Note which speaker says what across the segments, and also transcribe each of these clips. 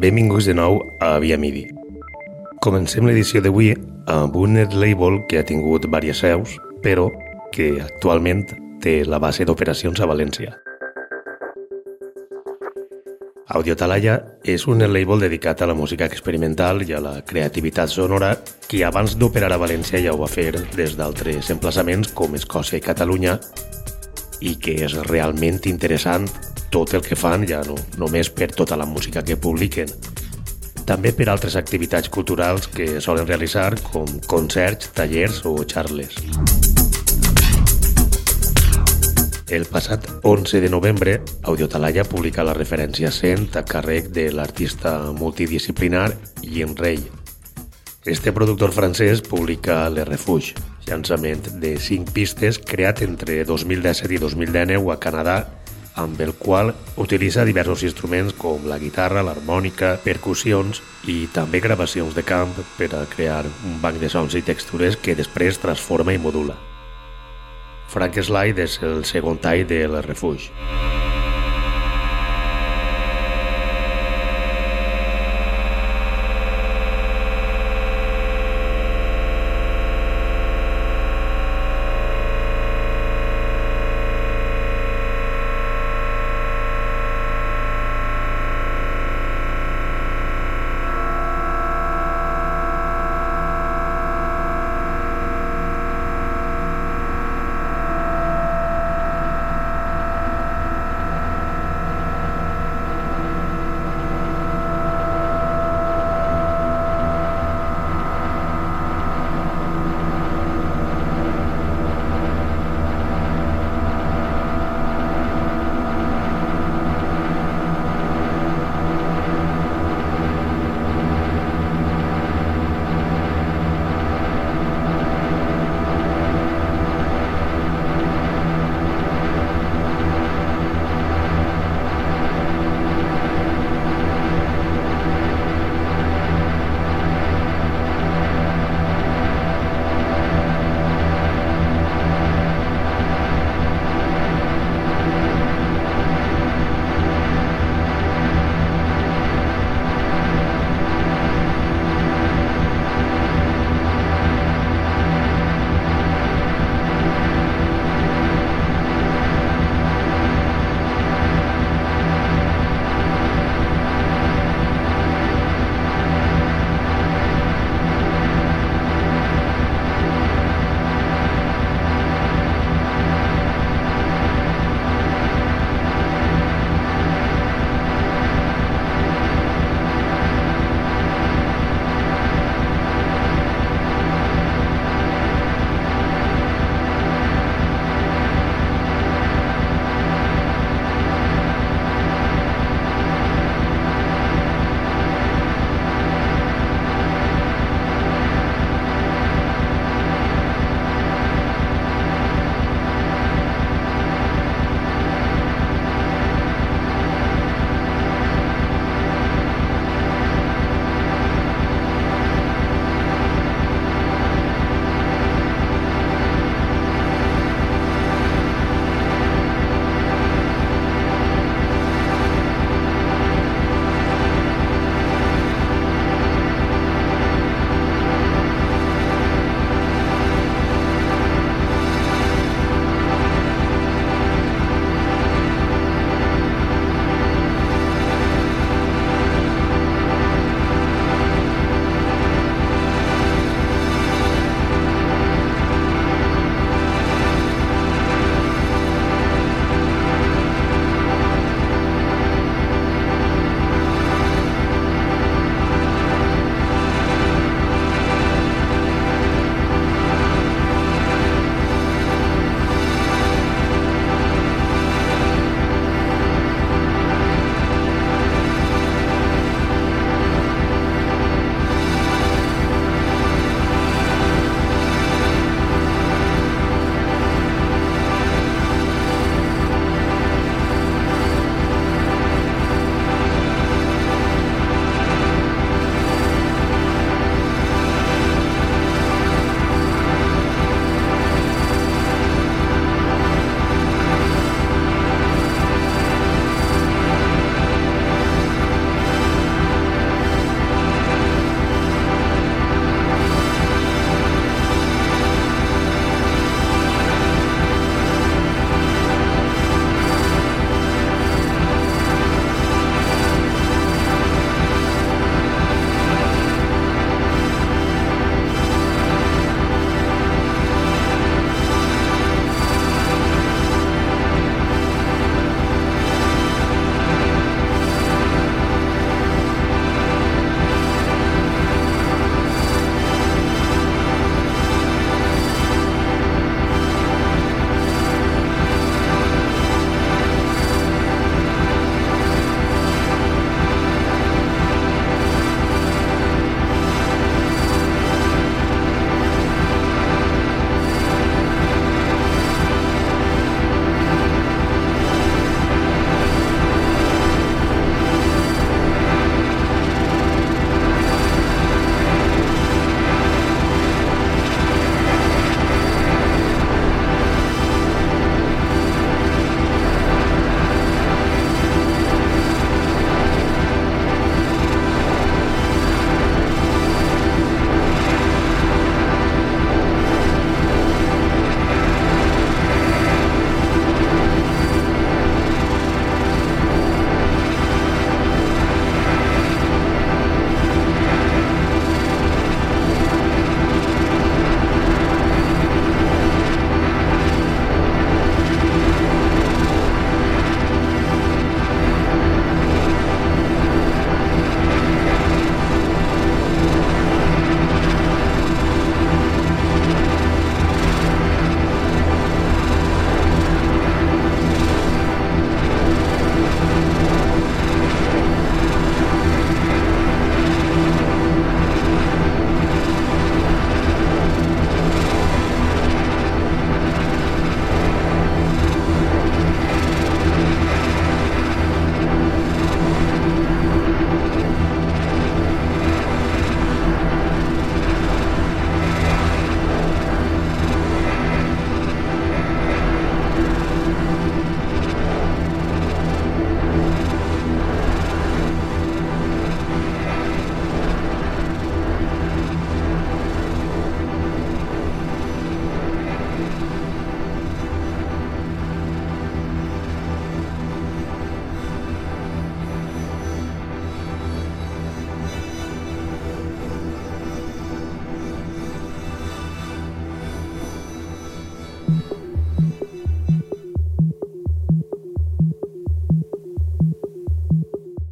Speaker 1: Benvinguts de nou a Via Midi. Comencem l'edició d'avui amb un net label que ha tingut diverses seus, però que actualment té la base d'operacions a València. Audiotalaya és un label dedicat a la música experimental i a la creativitat sonora que abans d'operar a València ja ho va fer des d'altres emplaçaments com Escòcia i Catalunya i que és realment interessant tot el que fan, ja no només per tota la música que publiquen, també per altres activitats culturals que solen realitzar com concerts, tallers o xarles. El passat 11 de novembre, Audiotalaya publica la referència 100 a càrrec de l'artista multidisciplinar Ian Rey. Este productor francès publica Le Refuge, llançament de 5 pistes creat entre 2017 i 2019 a Canadà amb el qual utilitza diversos instruments com la guitarra, l'harmònica, percussions i també gravacions de camp per a crear un banc de sons i textures que després transforma i modula. Frank Slide és el segon tall del refugi.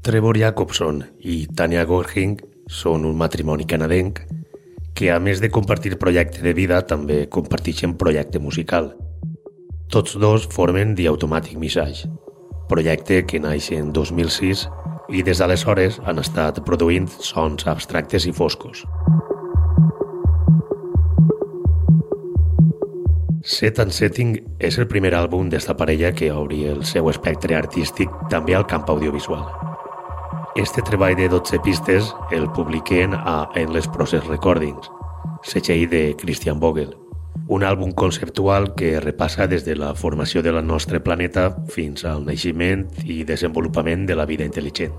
Speaker 1: Trevor Jacobson i Tanya Gorhing són un matrimoni canadenc que, a més de compartir projecte de vida, també comparteixen projecte musical. Tots dos formen The Automatic Message, projecte que naix en 2006 i des d'aleshores han estat produint sons abstractes i foscos. Set and Setting és el primer àlbum d'esta parella que obri el seu espectre artístic també al camp audiovisual. Este treball de 12 pistes el publiquen a Endless Process Recordings, setxell de Christian Vogel, un àlbum conceptual que repassa des de la formació del nostre planeta fins al naixement i desenvolupament de la vida intel·ligent.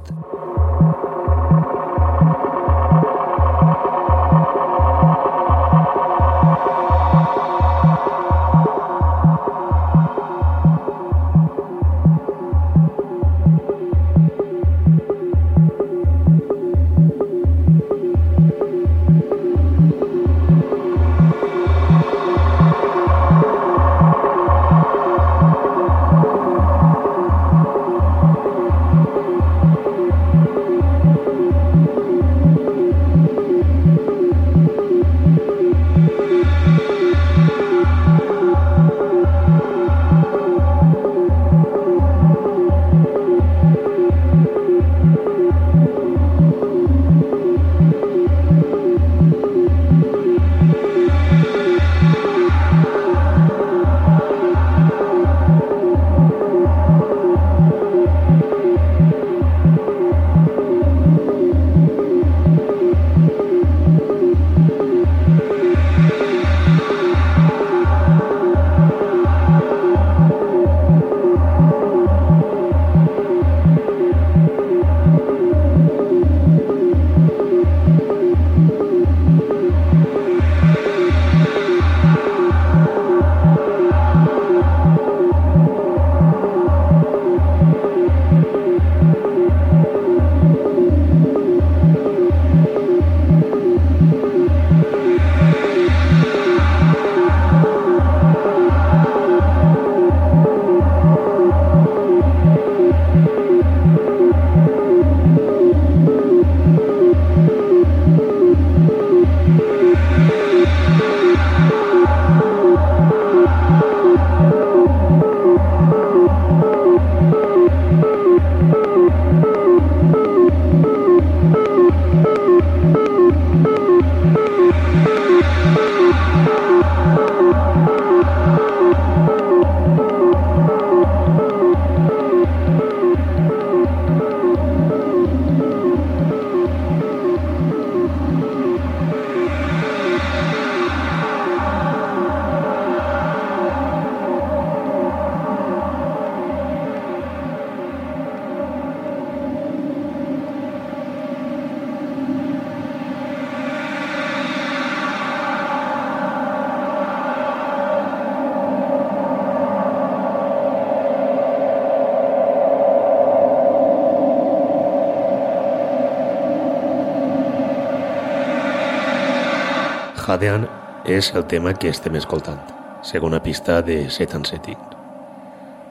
Speaker 1: Hadean és el tema que estem escoltant, segona pista de Set and Setting,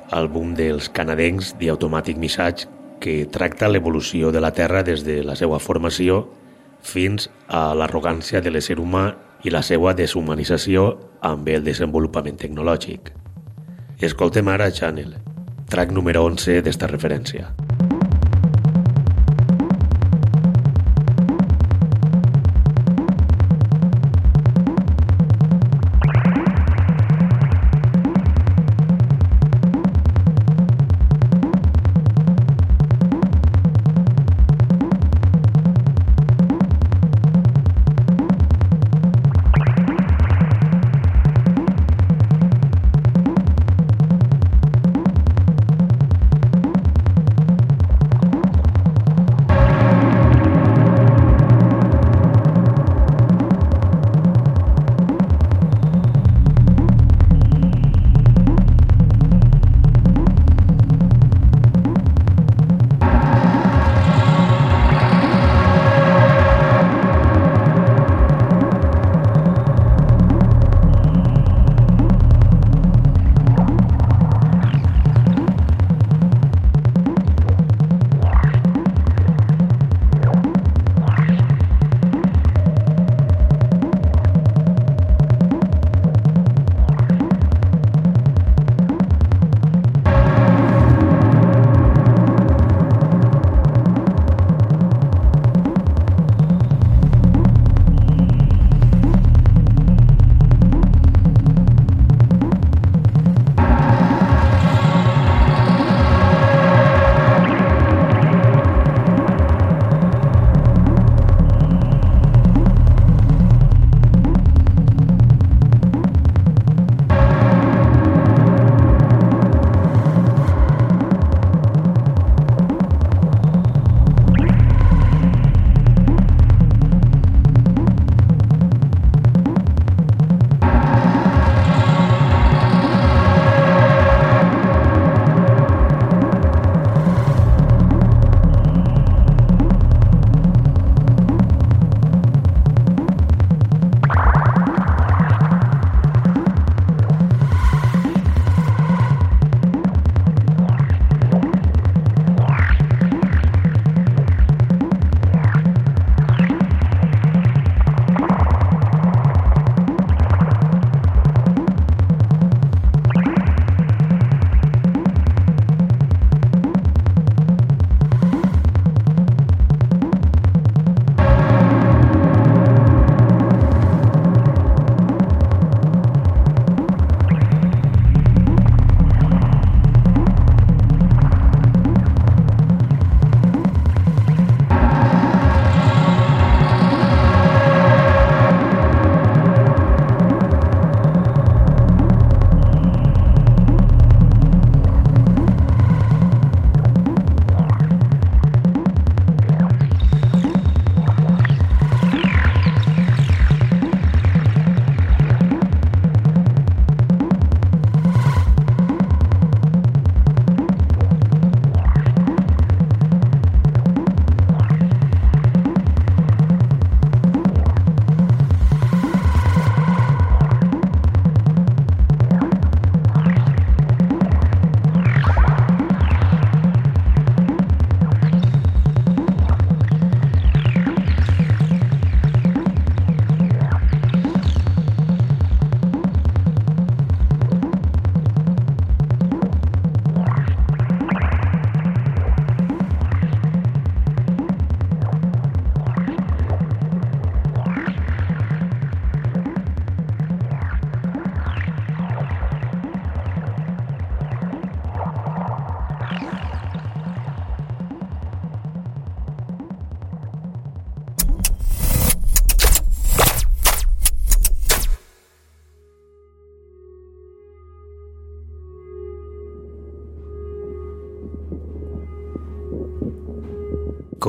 Speaker 1: àlbum dels canadencs The Automatic Message que tracta l'evolució de la Terra des de la seva formació fins a l'arrogància de l'ésser humà i la seva deshumanització amb el desenvolupament tecnològic. Escoltem ara Channel, track número 11 d'esta referència.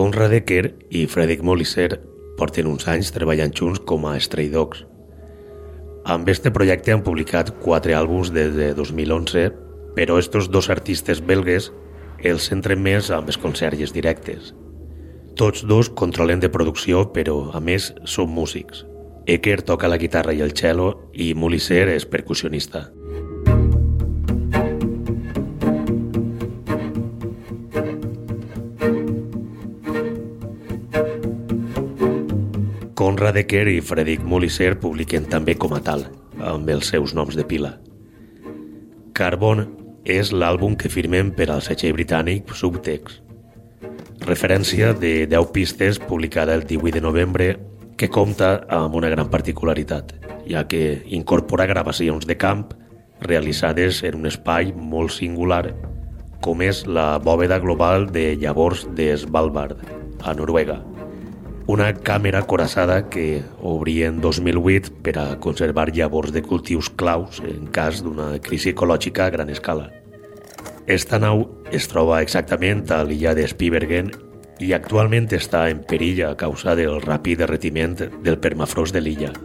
Speaker 1: Conrad Ecker i Frederick Molisser porten uns anys treballant junts com a Stray Dogs. Amb este projecte han publicat quatre àlbums des de 2011, però estos dos artistes belgues els centren més amb els concerts directes. Tots dos controlen de producció, però a més són músics. Ecker toca la guitarra i el cello i Molisser és percussionista. Conrad Ecker i Frederic Molisser publiquen també com a tal, amb els seus noms de pila. Carbon és l'àlbum que firmen per al setxell britànic Subtext. Referència de 10 pistes publicada el 18 de novembre que compta amb una gran particularitat, ja que incorpora gravacions de camp realitzades en un espai molt singular com és la bòveda global de llavors de Svalbard, a Noruega, una càmera coraçada que obria en 2008 per a conservar llavors de cultius claus en cas d'una crisi ecològica a gran escala. Esta nau es troba exactament a l'illa de Spibergen i actualment està en perill a causa del ràpid derretiment del permafrost de l'illa.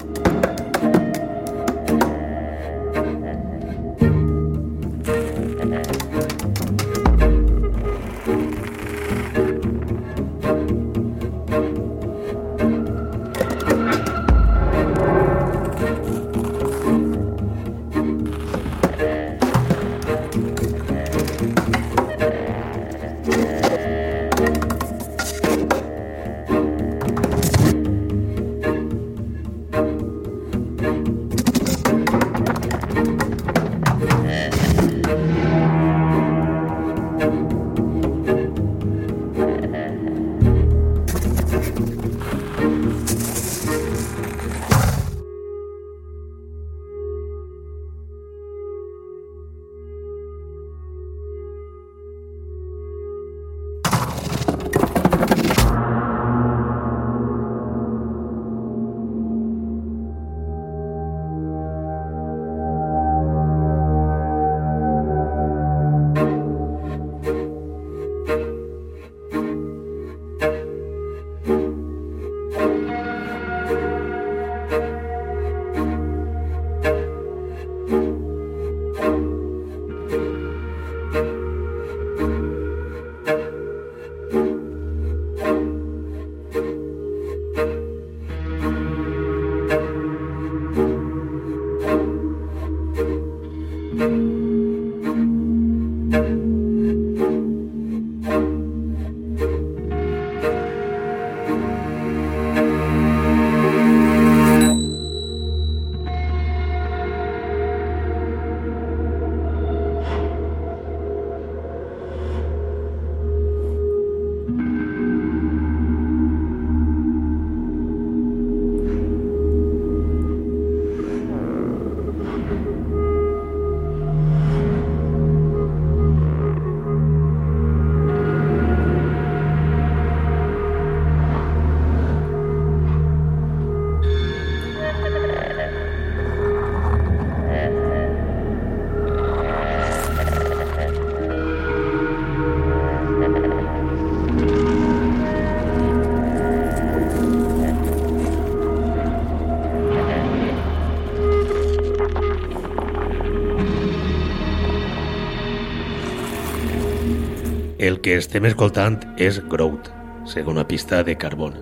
Speaker 1: Que estem escoltant és Growth, segona pista de Carbon,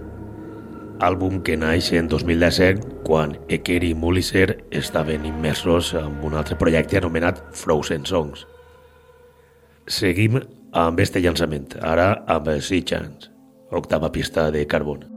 Speaker 1: àlbum que naix en 2017 quan Eker i Mulisser estaven immersos en un altre projecte anomenat Frozen Songs. Seguim amb este llançament, ara amb Sea Chance, octava pista de Carbon.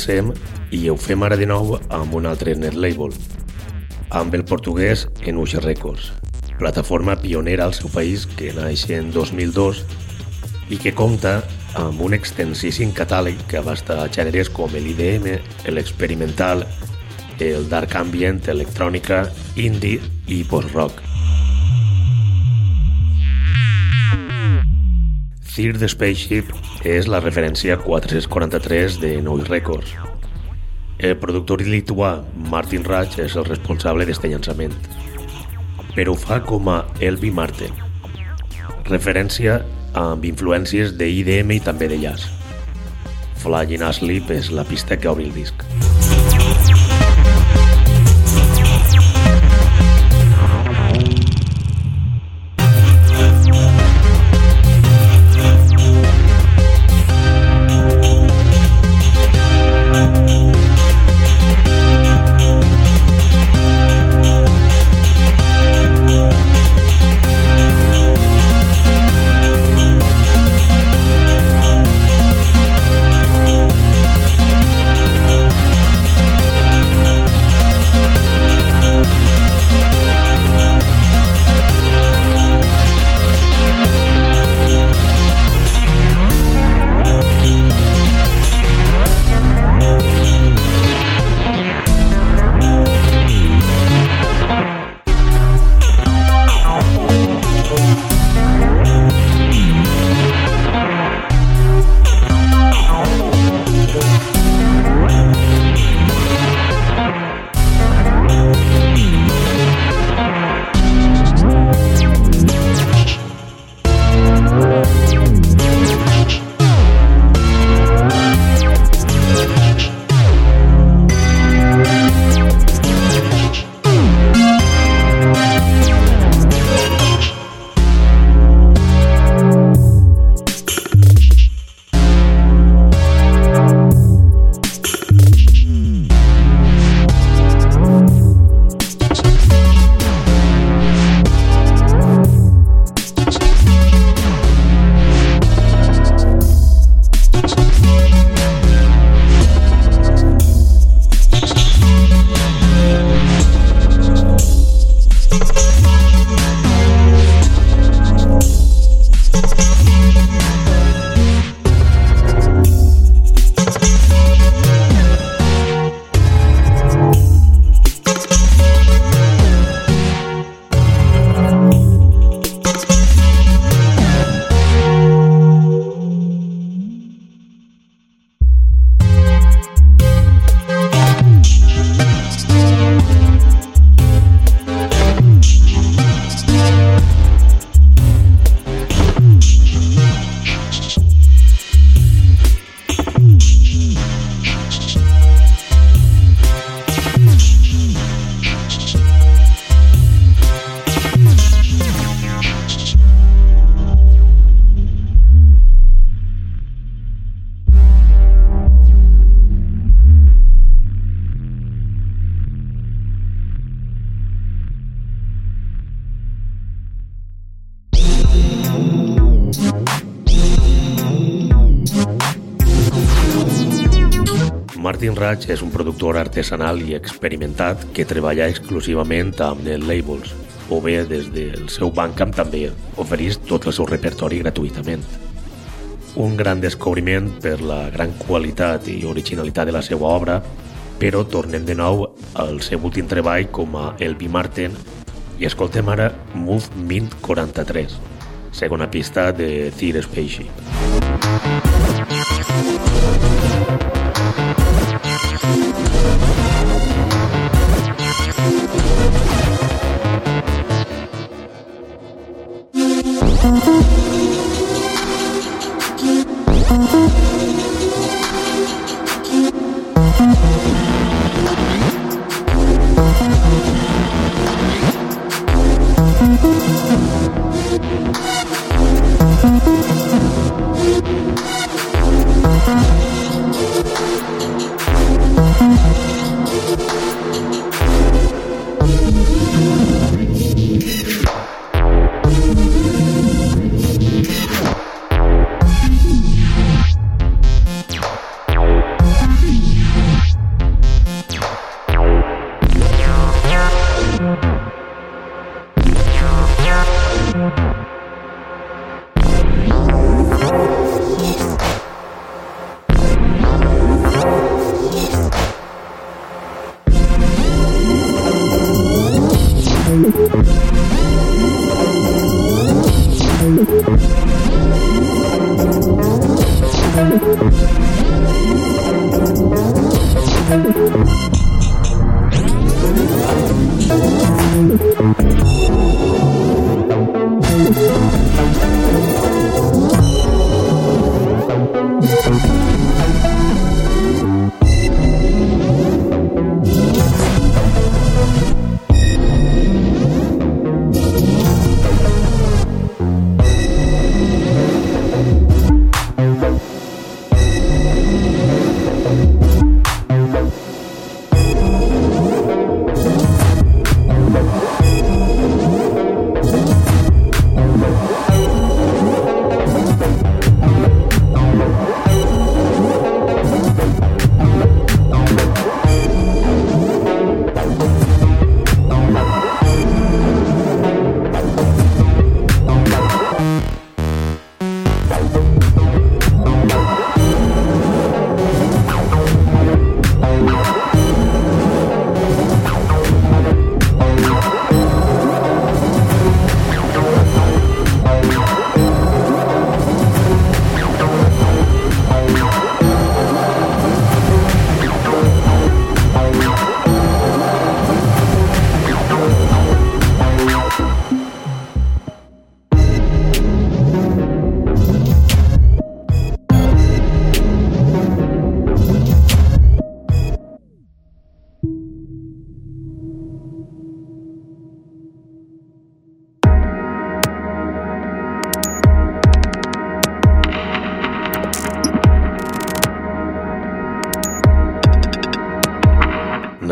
Speaker 1: Avancem i ho fem ara de nou amb un altre net label, amb el portuguès Enuix Records, plataforma pionera al seu país que naix en 2002 i que compta amb un extensíssim catàleg que abasta gèneres com l'IDM, l'experimental, el dark ambient, electrònica, indie i post-rock. Fear the Spaceship és la referència 443 de Noise Records. El productor lituà Martin Raj és el responsable d'aquest llançament, però ho fa com a Elvi Martin, referència amb influències de IDM i també de jazz. Flying Asleep és la pista que obri el disc. Martin Raj és un productor artesanal i experimentat que treballa exclusivament amb net labels, o bé des del seu Bandcamp també oferís tot el seu repertori gratuïtament. Un gran descobriment per la gran qualitat i originalitat de la seva obra, però tornem de nou al seu últim treball com a Elvi Martin i escoltem ara Move Mint 43, segona pista de Tear Spaceship.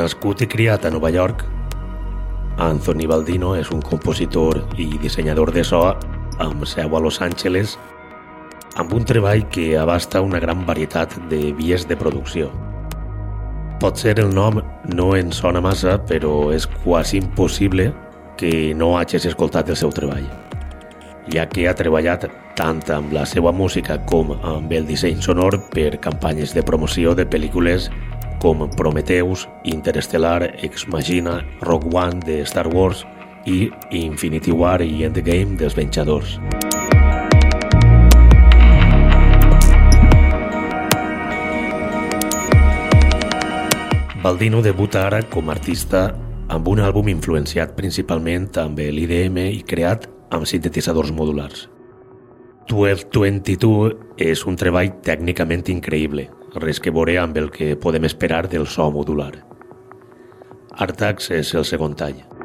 Speaker 1: Nascut i criat a Nova York, Anthony Baldino és un compositor i dissenyador de so amb seu a Los Angeles amb un treball que abasta una gran varietat de vies de producció. Potser el nom no en sona massa, però és quasi impossible que no hagis escoltat el seu treball, ja que ha treballat tant amb la seva música com amb el disseny sonor per campanyes de promoció de pel·lícules com Prometheus, Interstellar, Ex Machina, Rogue One de Star Wars i Infinity War i Endgame dels Venjadors. Baldino debuta ara com a artista amb un àlbum influenciat principalment amb l'IDM i creat amb sintetitzadors modulars. 1222 és un treball tècnicament increïble, res que veure amb el que podem esperar del so modular. Artax és el segon tall.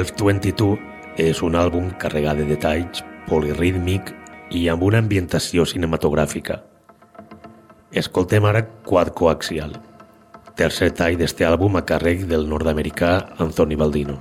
Speaker 1: 1222 és un àlbum carregat de detalls, polirítmic i amb una ambientació cinematogràfica. Escoltem ara Quad Coaxial, tercer tall d'este àlbum a càrrec del nord-americà Anthony Baldino.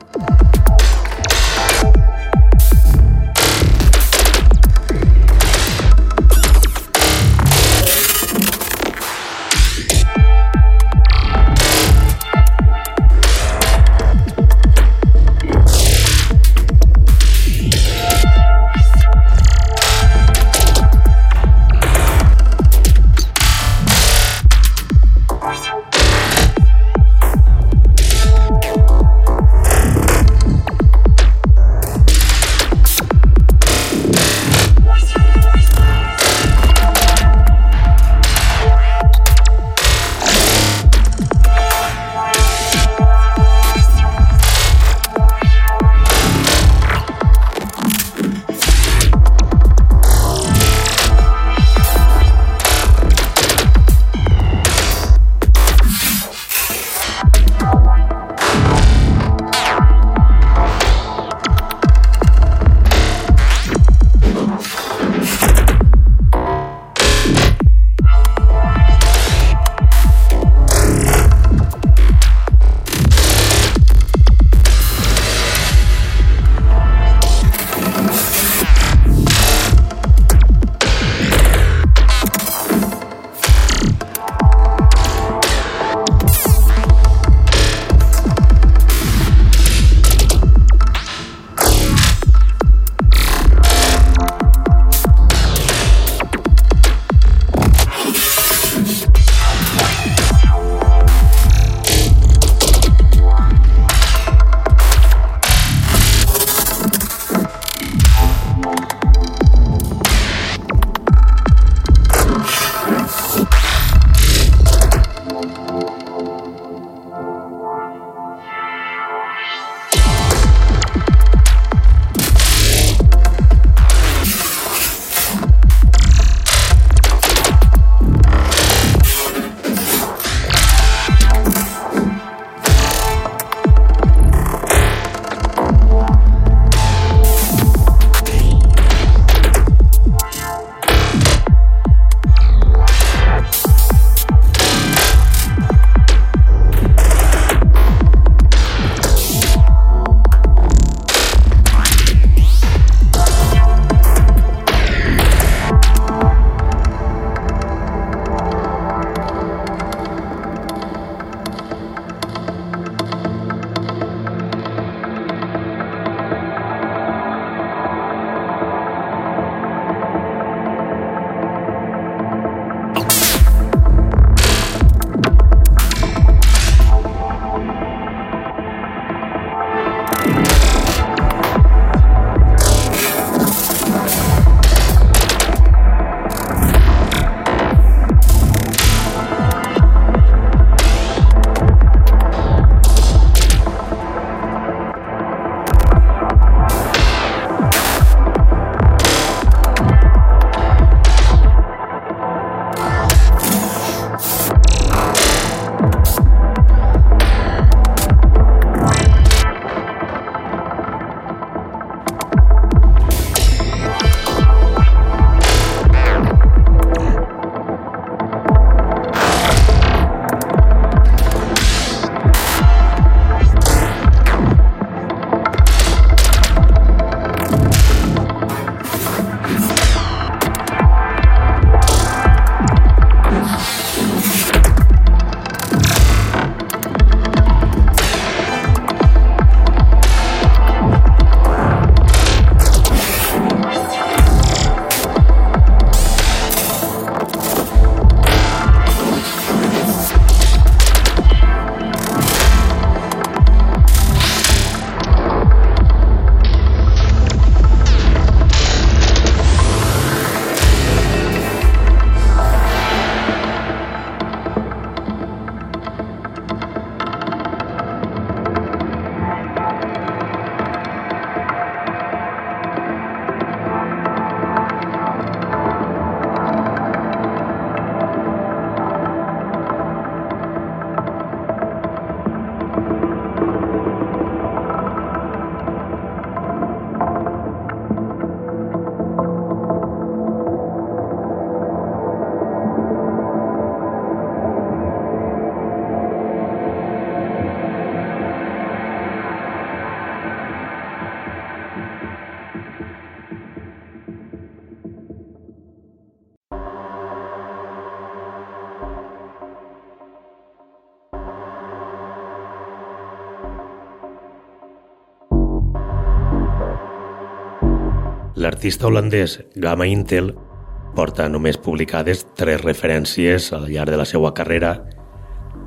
Speaker 1: L'artista holandès Gamma Intel porta només publicades tres referències al llarg de la seva carrera,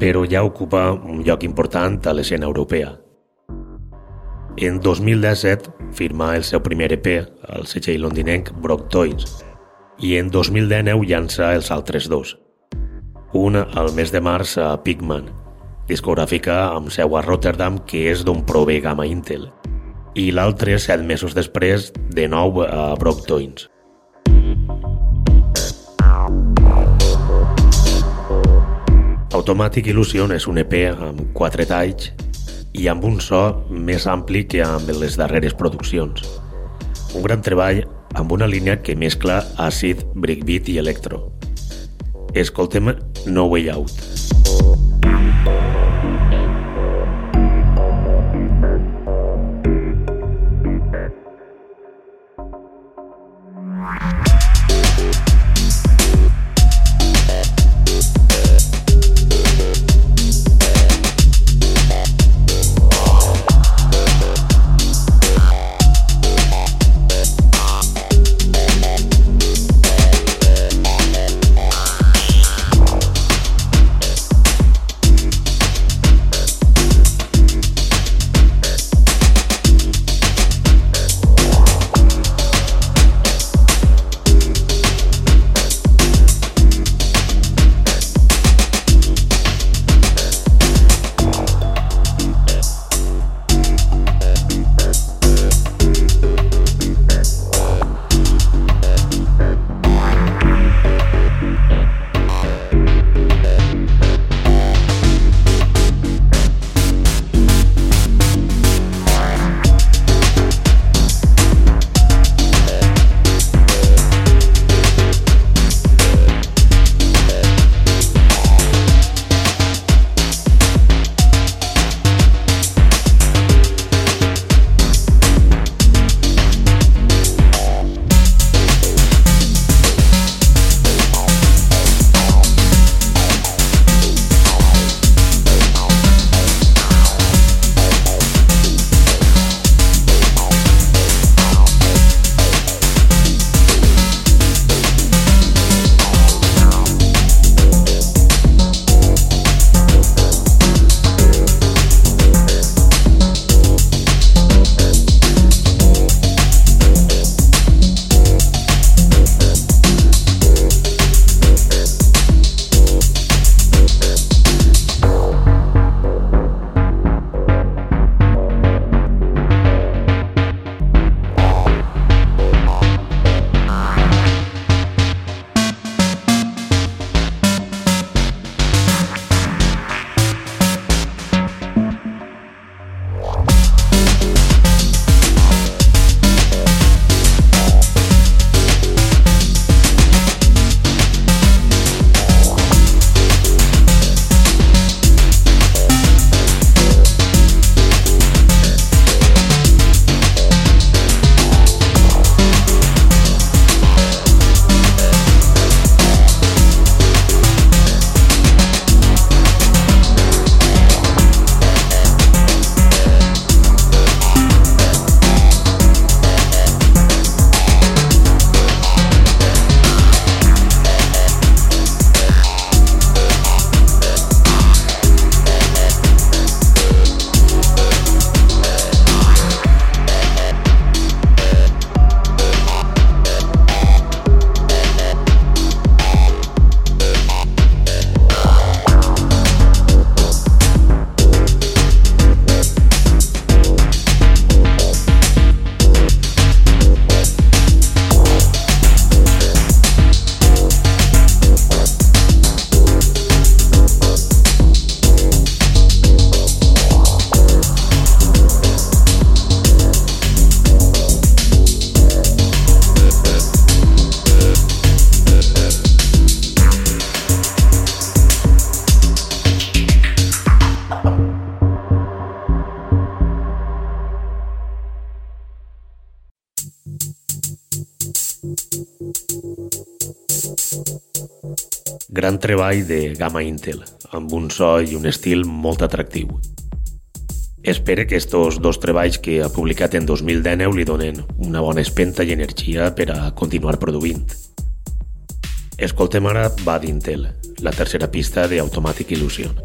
Speaker 1: però ja ocupa un lloc important a l'escena europea. En 2017 firma el seu primer EP al setxell londinenc Brock Toys i en 2019 llança els altres dos. Un al mes de març a Pigman, discogràfica amb seu a Rotterdam que és d'on prové Gamma Intel, i l'altre set mesos després de nou a Brock Toys. Automatic Illusion és un EP amb quatre talls i amb un so més ampli que amb les darreres produccions. Un gran treball amb una línia que mescla àcid, breakbeat i electro. Escoltem No Way Out. Gran treball de Gamma Intel, amb un so i un estil molt atractiu. Espere que estos dos treballs que ha publicat en 2019 li donen una bona espenta i energia per a continuar produint. Escoltem ara Bad Intel, la tercera pista de Automatic Illusion.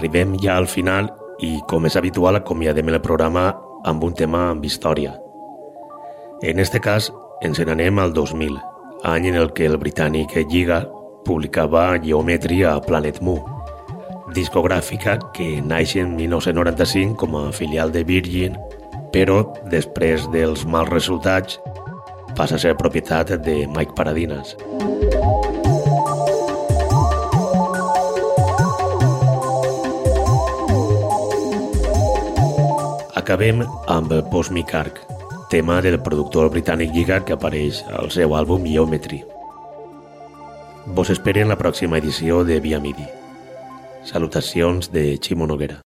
Speaker 1: Arribem ja al final i, com és habitual, acomiadem el programa amb un tema amb història. En este cas, ens n'anem al 2000, any en el que el britànic Giga publicava Geometry a Planet Mu, discogràfica que naix en 1995 com a filial de Virgin, però després dels mals resultats passa a ser propietat de Mike Paradinas. Acabem amb Postmic Arc, tema del productor britànic Giga que apareix al seu àlbum Geometry. Vos esperen la pròxima edició de Via Midi. Salutacions de Ximo Noguera.